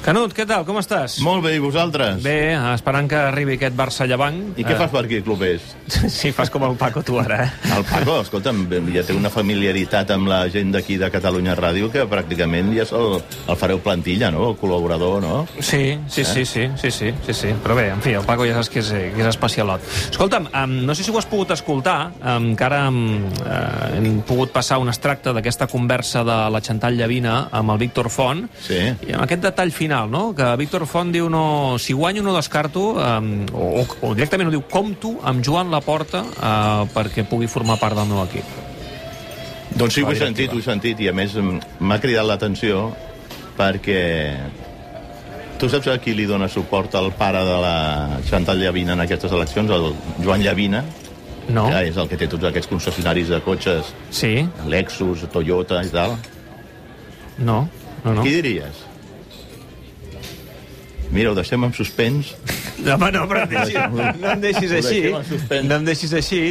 Canut, què tal? Com estàs? Molt bé, i vosaltres? Bé, esperant que arribi aquest Barça-Llevant. I què fas per aquí, clubers? Sí, fas com el Paco tu ara, eh? El Paco, escolta'm, ja té una familiaritat amb la gent d'aquí de Catalunya Ràdio que pràcticament ja el, el fareu plantilla, no? El col·laborador, no? Sí, sí, sí, sí, sí, sí, sí, sí. Però bé, en fi, el Paco ja saps que és, que és especialot. Escolta'm, um, no sé si ho has pogut escoltar, um, que ara um, uh, hem pogut passar un extracte d'aquesta conversa de la Chantal Llavina amb el Víctor Font, Sí. i amb aquest detall final, no?, que Víctor Font diu no, si guanyo no descarto, um, o, o directament ho diu, compto amb Joan Laporta uh, perquè pugui formar part del meu equip. Doncs sí, ho he sentit, ho he sentit, i a més m'ha cridat l'atenció perquè... Tu saps a qui li dona suport el pare de la Chantal Llavina en aquestes eleccions? El Joan Llavina, No? que és el que té tots aquests concessionaris de cotxes, Sí? Lexus, Toyota i tal. No? No, no. Qui diries? Mira, ho deixem en suspens. No, home, no, però em deixis, no em deixis així. No em deixis així.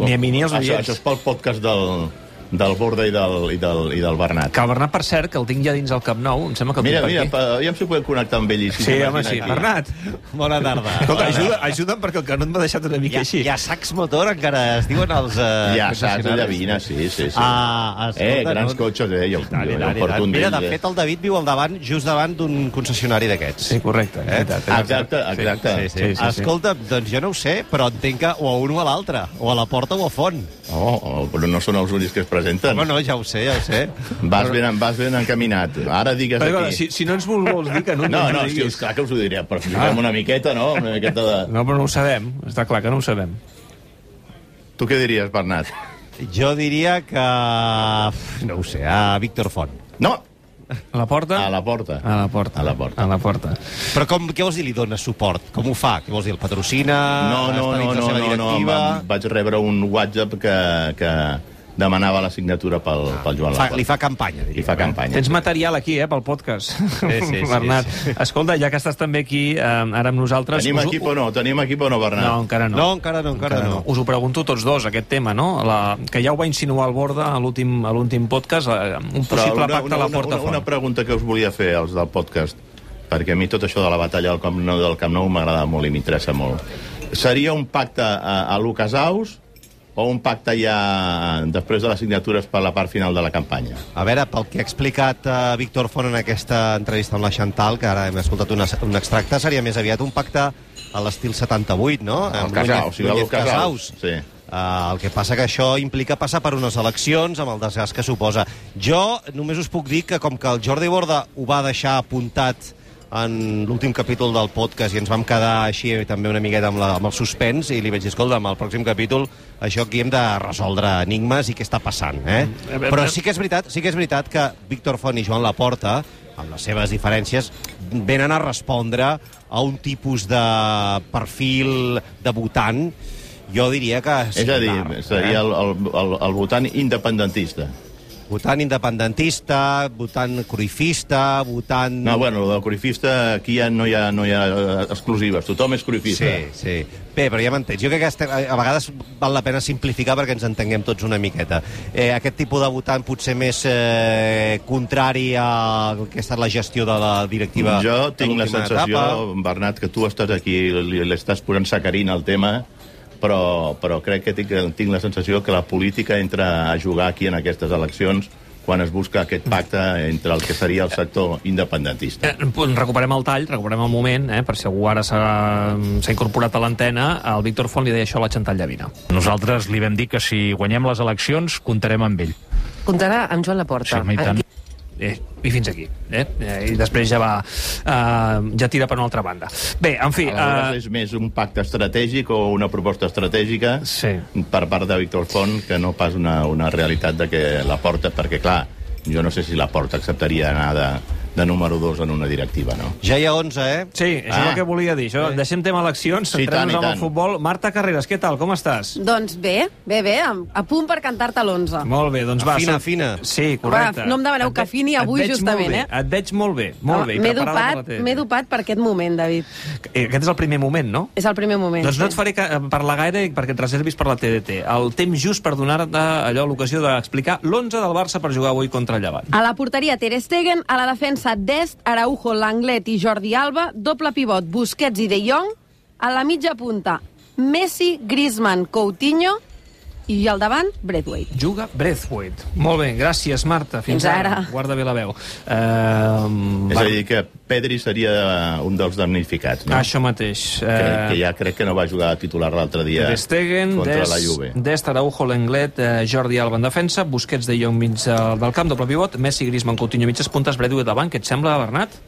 Ni a mi ni als això, oients. això és pel podcast del, del Borda i del, i del, i del Bernat. Que el Bernat, per cert, que el tinc ja dins el Camp Nou, em sembla que el Mira, mira, pa, aviam si podem connectar amb ell. Si Sí, home, sí. aquí. Bernat, Bona tarda. escolta, ajuda, ajuda'm perquè el Canut m'ha deixat una mica ha, així. hi ha sacs motor, encara es diuen els... Uh, Ja saps, la Llavina, sí, sí, sí. Ah, escolta, eh, grans no? cotxes, eh? Jo, Tant, jo, i jo porto un Mira, de eh? fet, el David viu al davant, just davant d'un concessionari d'aquests. Sí, correcte. Eh? Exacte, exacte. Sí, sí. Sí, sí, sí. Escolta, doncs jo no ho sé, però entenc que o a un o a l'altre, o a la porta o a font. Oh, oh, però no són els únics que es presenten. Home, no, ja ho sé, ja ho sé. Vas ben, vas ben encaminat. Ara digues Però, aquí. si, si no ens vol, vols dir, Canut, No, ho no, sí, diguis. és clar que us ho diré, però expliquem una miqueta, no? Una miqueta de... No, però no ho sabem. Està clar que no ho sabem. Tu què diries, Bernat? Jo diria que... No ho sé, a Víctor Font. No, A la porta? a la porta. A la porta. A la porta. A la porta. Però com, què vols dir li dona suport? Com ho fa? Què vols dir, el patrocina? No, no, no, no, no, no, vaig rebre un WhatsApp que, que demanava la signatura pel, pel Joan Fa, Laporta. li fa campanya, diria. I fa campanya. Tens material aquí, eh, pel podcast. sí, sí, Bernat, sí. escolta, ja que estàs també aquí, eh, ara amb nosaltres... Tenim us equip o no? Tenim equip o no, Bernat? No, encara no. No, encara no, encara no. Us ho pregunto tots dos, aquest tema, no? La, que ja ho va insinuar el Borda a l'últim a l'últim podcast, eh, un possible una, pacte una, a la una, Porta una, una Font. pregunta que us volia fer, els del podcast, perquè a mi tot això de la batalla del Camp Nou, del Camp Nou m'agrada molt i m'interessa molt. Seria un pacte a, a Lucas Aus o un pacte ja després de les signatures per la part final de la campanya? A veure, pel que ha explicat uh, Víctor Font en aquesta entrevista amb la Chantal, que ara hem escoltat una, un extracte, seria més aviat un pacte a l'estil 78, no? El Amb Casau, Núñez- o sigui, el Núñez. Casaus. Sí. Uh, el que passa que això implica passar per unes eleccions amb el desgast que suposa. Jo només us puc dir que com que el Jordi Borda ho va deixar apuntat en l'últim capítol del podcast i ens vam quedar així també una miqueta amb, la, amb el suspens i li vaig dir, escolta, amb el pròxim capítol això aquí hem de resoldre enigmes i què està passant, eh? Mm. Però sí que és veritat, sí que és veritat que Víctor Font i Joan Laporta, amb les seves diferències, venen a respondre a un tipus de perfil de votant jo diria que... És a dir, similar, seria eh? el, el, el, el votant independentista. Votant independentista, votant cruifista, votant... No, bueno, el cruifista, aquí ja no hi ha, no hi ha eh, exclusives. Tothom és cruifista. Sí, sí. Bé, però ja m'entens. Jo crec que a vegades val la pena simplificar perquè ens entenguem tots una miqueta. Eh, aquest tipus de votant potser més eh, contrari a el que ha estat la gestió de la directiva Jo tinc la sensació, etapa. Bernat, que tu estàs aquí, li, li estàs posant sacarina al tema, però, però crec que tinc, tinc la sensació que la política entra a jugar aquí en aquestes eleccions quan es busca aquest pacte entre el que seria el sector independentista. Eh, recuperem el tall, recuperem el moment, eh, per si algú ara s'ha s'ha incorporat a l'antena, el Víctor Font li deia això a la Chantal Llavina. Nosaltres li vam dir que si guanyem les eleccions comptarem amb ell. Comptarà amb Joan Laporta. Sí, home. Eh, I fins aquí. Eh? Eh, I després ja va... Eh, ja tira per una altra banda. Bé, en fi... Eh, és més un pacte estratègic o una proposta estratègica Sí. per part de Víctor Font que no pas una, una realitat de que la porta, perquè clar, jo no sé si la porta acceptaria anar de, de número 2 en una directiva, no? Ja hi ha 11, eh? Sí, això Ah. és el que volia dir. Això, deixem tema eleccions, Sí, centrem-nos tant, i en el tant. futbol. Marta Carreras, què tal? Com estàs? Doncs bé, bé, bé, a, punt per cantar-te l'11. Molt bé, doncs va. Afina, som- afina. Sí, correcte. Va, no em demaneu Et que et avui justament, bé, eh? Et veig molt bé, molt bé. i M'he dopat, m'he dopat per aquest moment, David. Eh, Aquest és el primer moment, no? És el primer moment. Doncs no et sí. faré ca- parlar gaire perquè et reservis per la TDT. El temps just per donar-te allò l'ocasió d'explicar l'11 del Barça per jugar avui contra el Llevant. A la porteria Ter Stegen, a la defensa defensa Dest, Araujo, Langlet i Jordi Alba, doble pivot Busquets i De Jong, a la mitja punta Messi, Griezmann, Coutinho i al davant Braithwaite. Juga Braithwaite. Molt bé, gràcies, Marta. Fins, Fins ara. Guarda bé la veu. Uh, És a dir, que Pedri seria un dels damnificats, no? Això mateix. Que, que ja crec que no va jugar a titular l'altre dia Ter Stegen, contra Des, la Juve. Dest, Araujo, Lenglet, eh, Jordi Alba en defensa, Busquets de Jong mig eh, del camp, doble pivot, Messi, Griezmann, Coutinho mitges puntes, Braithwaite davant. Què et sembla, Bernat?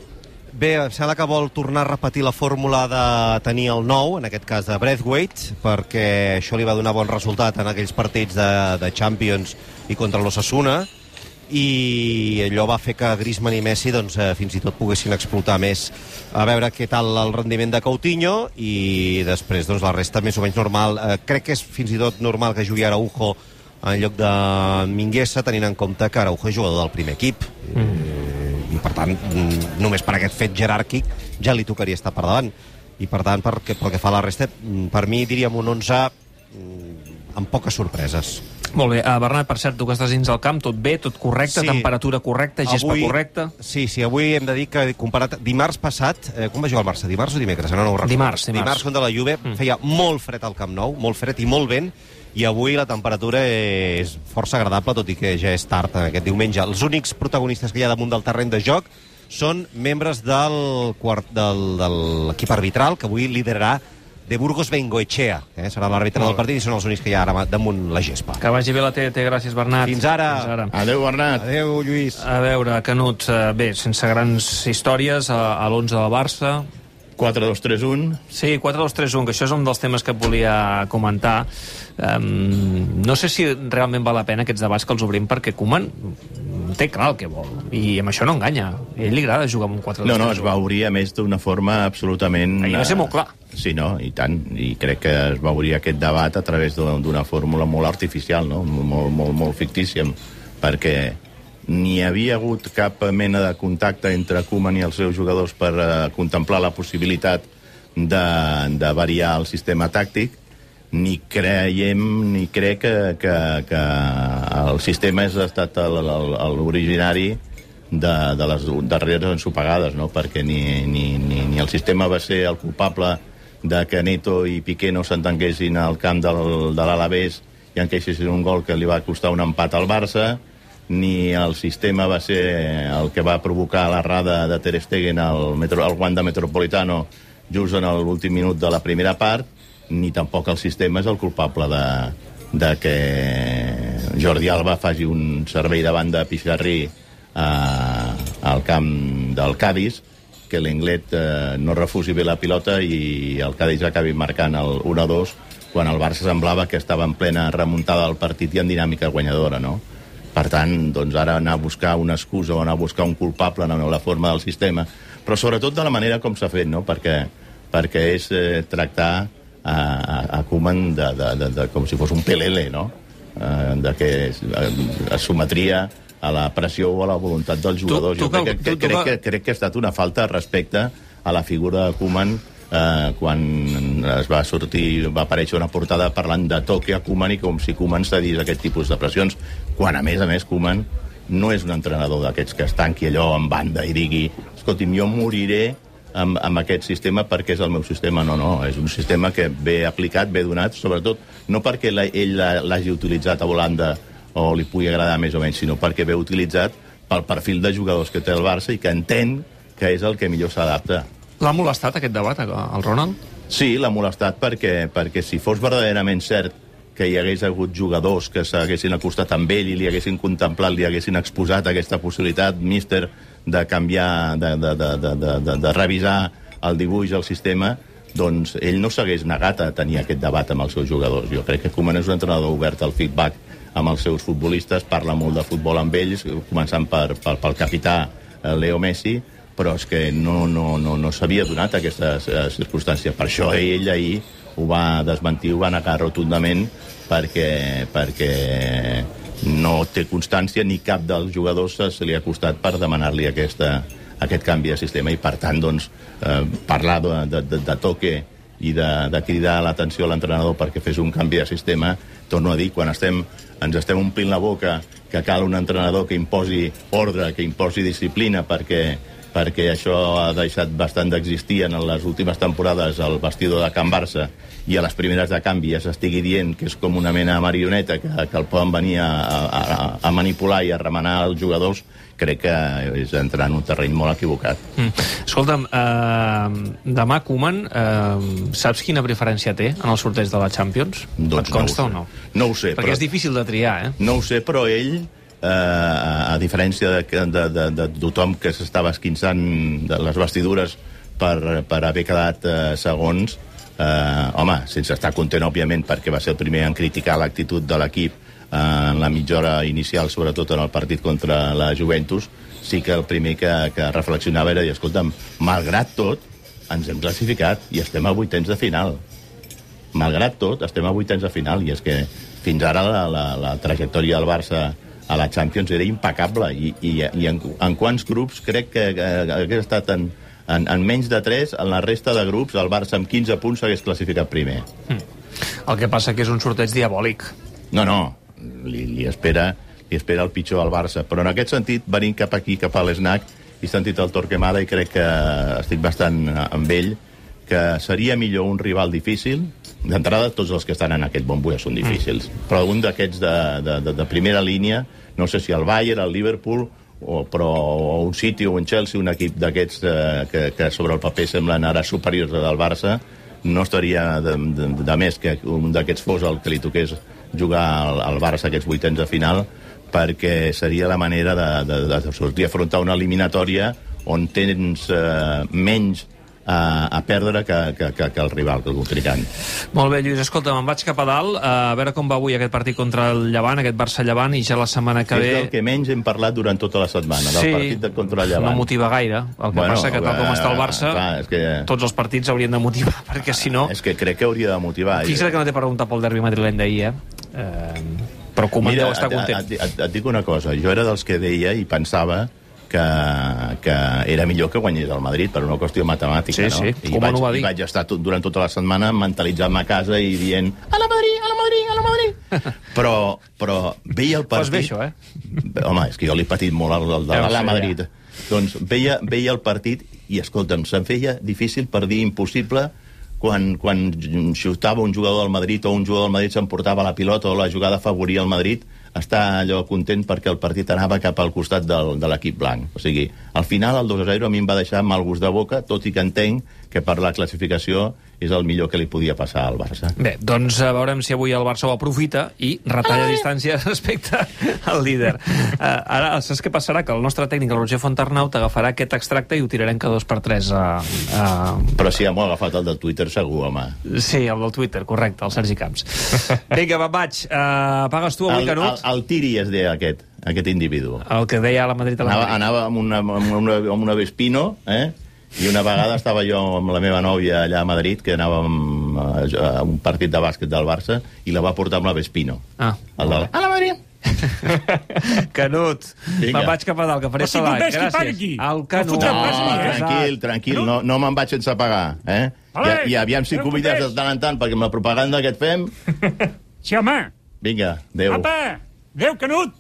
Bé, em sembla que vol tornar a repetir la fórmula de tenir el nou, en aquest cas de Braithwaite, perquè això li va donar bon resultat en aquells partits de, de Champions i contra l'Ossassuna, i allò va fer que Griezmann i Messi doncs, eh, fins i tot poguessin explotar més. A veure què tal el rendiment de Coutinho i després doncs, la resta més o menys normal. Eh, crec que és fins i tot normal que jugui Araujo en lloc de Minguesa tenint en compte que Araujo és jugador del primer equip. Mm. Per tant mm, només per aquest fet jeràrquic ja li tocaria estar per davant i per tant pel que, pel que fa a la resta mm, per mi diríem un 11 mm, amb poques sorpreses Molt bé. Uh, Bernat, per cert, tu que estàs dins del camp, tot bé, tot correcte, Sí. temperatura correcta, gespa correcta? Sí, sí, avui hem de dir que comparat dimarts passat, eh, com va jugar el Barça? Dimarts o dimecres? Ara no ho recordo. Dimarts, dimarts. Dimarts contra la Juve mm. feia molt fred al Camp Nou, molt fred i molt vent, i avui la temperatura és força agradable, tot i que ja és tard eh, aquest diumenge. Els únics protagonistes que hi ha damunt del terreny de joc són membres del quart, del, de l'equip arbitral, que avui liderarà de Burgos Bengoechea. Eh? Serà l'àrbitre del partit i són els únics que hi ha ara damunt la gespa. Que vagi bé la TT, gràcies, Bernat. Fins ara. Fins ara. Adéu, Bernat. Adéu, Lluís. A veure, Canut, eh, bé, sense grans històries, a, a l'11 del Barça, 4-2-3-1. Sí, 4-2-3-1, que això és un dels temes que et volia comentar. Um, no sé si realment val la pena aquests debats que els obrim, perquè Koeman té clar el que vol, i amb això no enganya. A ell li agrada jugar amb un 4-2-3-1. No, no, es va obrir, a més, d'una forma absolutament... Ahir va ser molt clar. Sí, no, i tant. I crec que es va obrir aquest debat a través d'una d'una fórmula molt artificial, no? molt, molt, molt fictícia, perquè ni hi havia hagut cap mena de contacte entre Koeman i els seus jugadors per eh, contemplar la possibilitat de, de variar el sistema tàctic, ni creiem, ni crec que, que, que el sistema és estat l'originari de, de les darreres ensopegades, no? perquè ni, ni, ni, ni el sistema va ser el culpable de que Neto i Piqué no s'entenguessin al camp del, de l'Alavés i encaixessin un gol que li va costar un empat al Barça, ni el sistema va ser el que va provocar l'errada de Ter Stegen al, metro, al Wanda Metropolitano just en l'últim minut de la primera part, ni tampoc el sistema és el culpable de, de que Jordi Alba faci un servei de Pixarrí a, al camp del Cádiz, que l'Englet eh, no refusi bé la pilota i el Cádiz acabi marcant el 1-2 quan el Barça semblava que estava en plena remuntada del partit i en dinàmica guanyadora, no? Per tant, doncs ara anar a buscar una excusa o anar a buscar un culpable en la forma del sistema, però sobretot de la manera com s'ha fet, no? Perquè, perquè és eh, tractar a, a, a Koeman de, de, de, de, com si fos un pelele, no? Eh, de que es, es sometria a la pressió o a la voluntat dels jugadors. tu jo crec, que- tu- tu crec, que- que, crec que ha estat una falta de respecte a la figura de Koeman eh, quan es va sortir, va aparèixer una portada parlant de toque a Koeman i com si Koeman cedís aquest tipus de pressions, quan a més a més Koeman no és un entrenador d'aquests que es tanqui allò en banda i digui escolti'm, jo moriré amb, amb aquest sistema perquè és el meu sistema. No, no, és un sistema que ve aplicat, ve donat, sobretot no perquè la, ell l'ha- l'hagi utilitzat a Holanda o li pugui agradar més o menys, sinó perquè ve utilitzat pel perfil de jugadors que té el Barça i que entén que és el que millor s'adapta. L'ha molestat aquest debat, el Ronald? Sí, l'ha molestat perquè, perquè si fos verdaderament cert que hi hagués hagut jugadors que s'haguessin acostat amb ell i li haguessin contemplat, li haguessin exposat aquesta possibilitat, míster, de canviar, de, de, de, de, de, de, de revisar el dibuix, el sistema, doncs ell no s'hagués negat a tenir aquest debat amb els seus jugadors. Jo crec que Koeman és un entrenador obert al feedback amb els seus futbolistes, parla molt de futbol amb ells, començant per, per, pel capità eh, Leo Messi, però és que no, no, no, no s'havia donat aquesta circumstància. Per això ell ahir ho va desmentir, ho va negar rotundament, perquè, perquè no té constància ni cap dels jugadors se, se li ha costat per demanar-li aquesta, aquest canvi de sistema i, per tant, doncs, eh, parlar de, de, de, de toque i de, de cridar l'atenció a l'entrenador perquè fes un canvi de sistema torno a dir, quan estem, ens estem omplint la boca que cal un entrenador que imposi ordre, que imposi disciplina, perquè, perquè això ha deixat bastant d'existir en les últimes temporades al vestidor de Can Barça i a les primeres de canvi ja s'estigui dient que és com una mena de marioneta que, que el poden venir a, a, a manipular i a remenar els jugadors, crec que és entrar en un terreny molt equivocat. Mm. Escolta'm, eh, demà Koeman, eh, saps quina preferència té en el sorteig de la Champions? Doncs Et consta no o no? No ho sé, Perquè però- és difícil de triar, eh? No ho sé, però ell, eh, a diferència de, de, de, de tothom que s'estava esquinçant de les vestidures per, per haver quedat eh, segons, eh, home, sense estar content, òbviament, perquè va ser el primer en criticar l'actitud de l'equip eh, en la mitja hora inicial, sobretot en el partit contra la Juventus, sí que el primer que, que reflexionava era dir, escolta'm, malgrat tot, ens hem classificat i estem a vuitens de final. Malgrat tot, estem a vuitens de final, i és que fins ara la, la, la trajectòria del Barça a la Champions era impecable, i, i, i en, en quants grups crec que, que hagués estat en, en, en menys de 3, en la resta de grups el Barça amb 15 punts s'hagués classificat primer. El que passa que és un sorteig diabòlic. No, no, li, li, espera, li espera el pitjor al Barça, però en aquest sentit, venint cap aquí, cap a l'Snac, he sentit el Torquemada i crec que estic bastant amb ell, que seria millor un rival difícil, d'entrada tots els que estan en aquest bombo ja són difícils, mm. però un d'aquests de, de, de, de primera línia, no sé si el Bayern, el Liverpool, o, però o un City o un Chelsea, un equip d'aquests eh, que, que sobre el paper semblen ara superiors al Barça, no estaria de, de, de més que un d'aquests fos el que li toqués jugar al, al Barça aquests vuitens de final, perquè seria la manera de, de, de sortir a afrontar una eliminatòria on tens eh, menys a, a perdre que, que, que, que el rival, que el contrincant. Molt bé, Lluís, escolta, me'n vaig cap a dalt eh, a veure com va avui aquest partit contra el Llevant, aquest Barça-Llevant, i ja la setmana que és ve... del que menys hem parlat durant tota la setmana, del partit de contra el Llevant. no motiva gaire. El que Bueno, passa que tal com eh, està el Barça, clar, és que- tots els partits haurien de motivar, perquè si no... És que crec que hauria de motivar. Fixa't que no t'he preguntat pel derbi madrileny d'ahir, eh? eh? Però Koeman Mira, deu estar et, content. et, et, et dic una cosa, jo era dels que deia i pensava que, que era millor que guanyés el Madrid per una qüestió matemàtica, Sí, no? sí, I Koeman vaig, dir. I vaig estar tot, durant tota la setmana mentalitzant-me a casa i dient a la Madrid, a la Madrid, a la Madrid. però, però veia el Fas partit... bé, això, eh? Home, és que jo l'he patit molt al, al de Ja la Madrid. Doncs veia, veia el partit i, escolta'm, se'm feia difícil per dir impossible quan, quan xutava un jugador del Madrid o un jugador del Madrid s'emportava la pilota o la jugada favoria el Madrid, estar allò content perquè el partit anava cap al costat del, de l'equip blanc. O sigui, al final el 2-0 a mi em va deixar mal gust de boca, tot i que entenc que per la classificació és el millor que li podia passar al Barça. Bé, doncs eh, veurem si avui el Barça ho aprofita i retalla distància respecte al líder. Uh, ara, saps què passarà? Que el nostre tècnic, el Roger Fontarnau, t'agafarà aquest extracte i ho tirarem cada dos per tres a... a... Però si ja m'ho ha agafat el del Twitter, segur, home. Sí, el del Twitter, correcte, el Sergi Camps. Vinga, va, vaig. Uh, pagues tu avui, El, el, Canut? el Tiri es deia aquest, aquest individu. El que deia a la Madrid a la Anava, Madrid. anava amb, una, amb, una, amb una Vespino, eh? I una vegada estava jo amb la meva nòvia allà a Madrid, que anàvem a, un partit de bàsquet del Barça, i la va portar amb la Vespino. Ah. El de la... A la Madrid! Canut, Vinga. me'n vaig cap a dalt, que faré si salat. qui Gràcies. El No Canut. No, ni, eh? tranquil, tranquil, no, no me'n vaig sense pagar. Eh? I, Ale, I aviam si no convides de tant en tant, perquè amb la propaganda que et fem... Sí, home. Vinga, adéu. Apa! Adéu, Canut!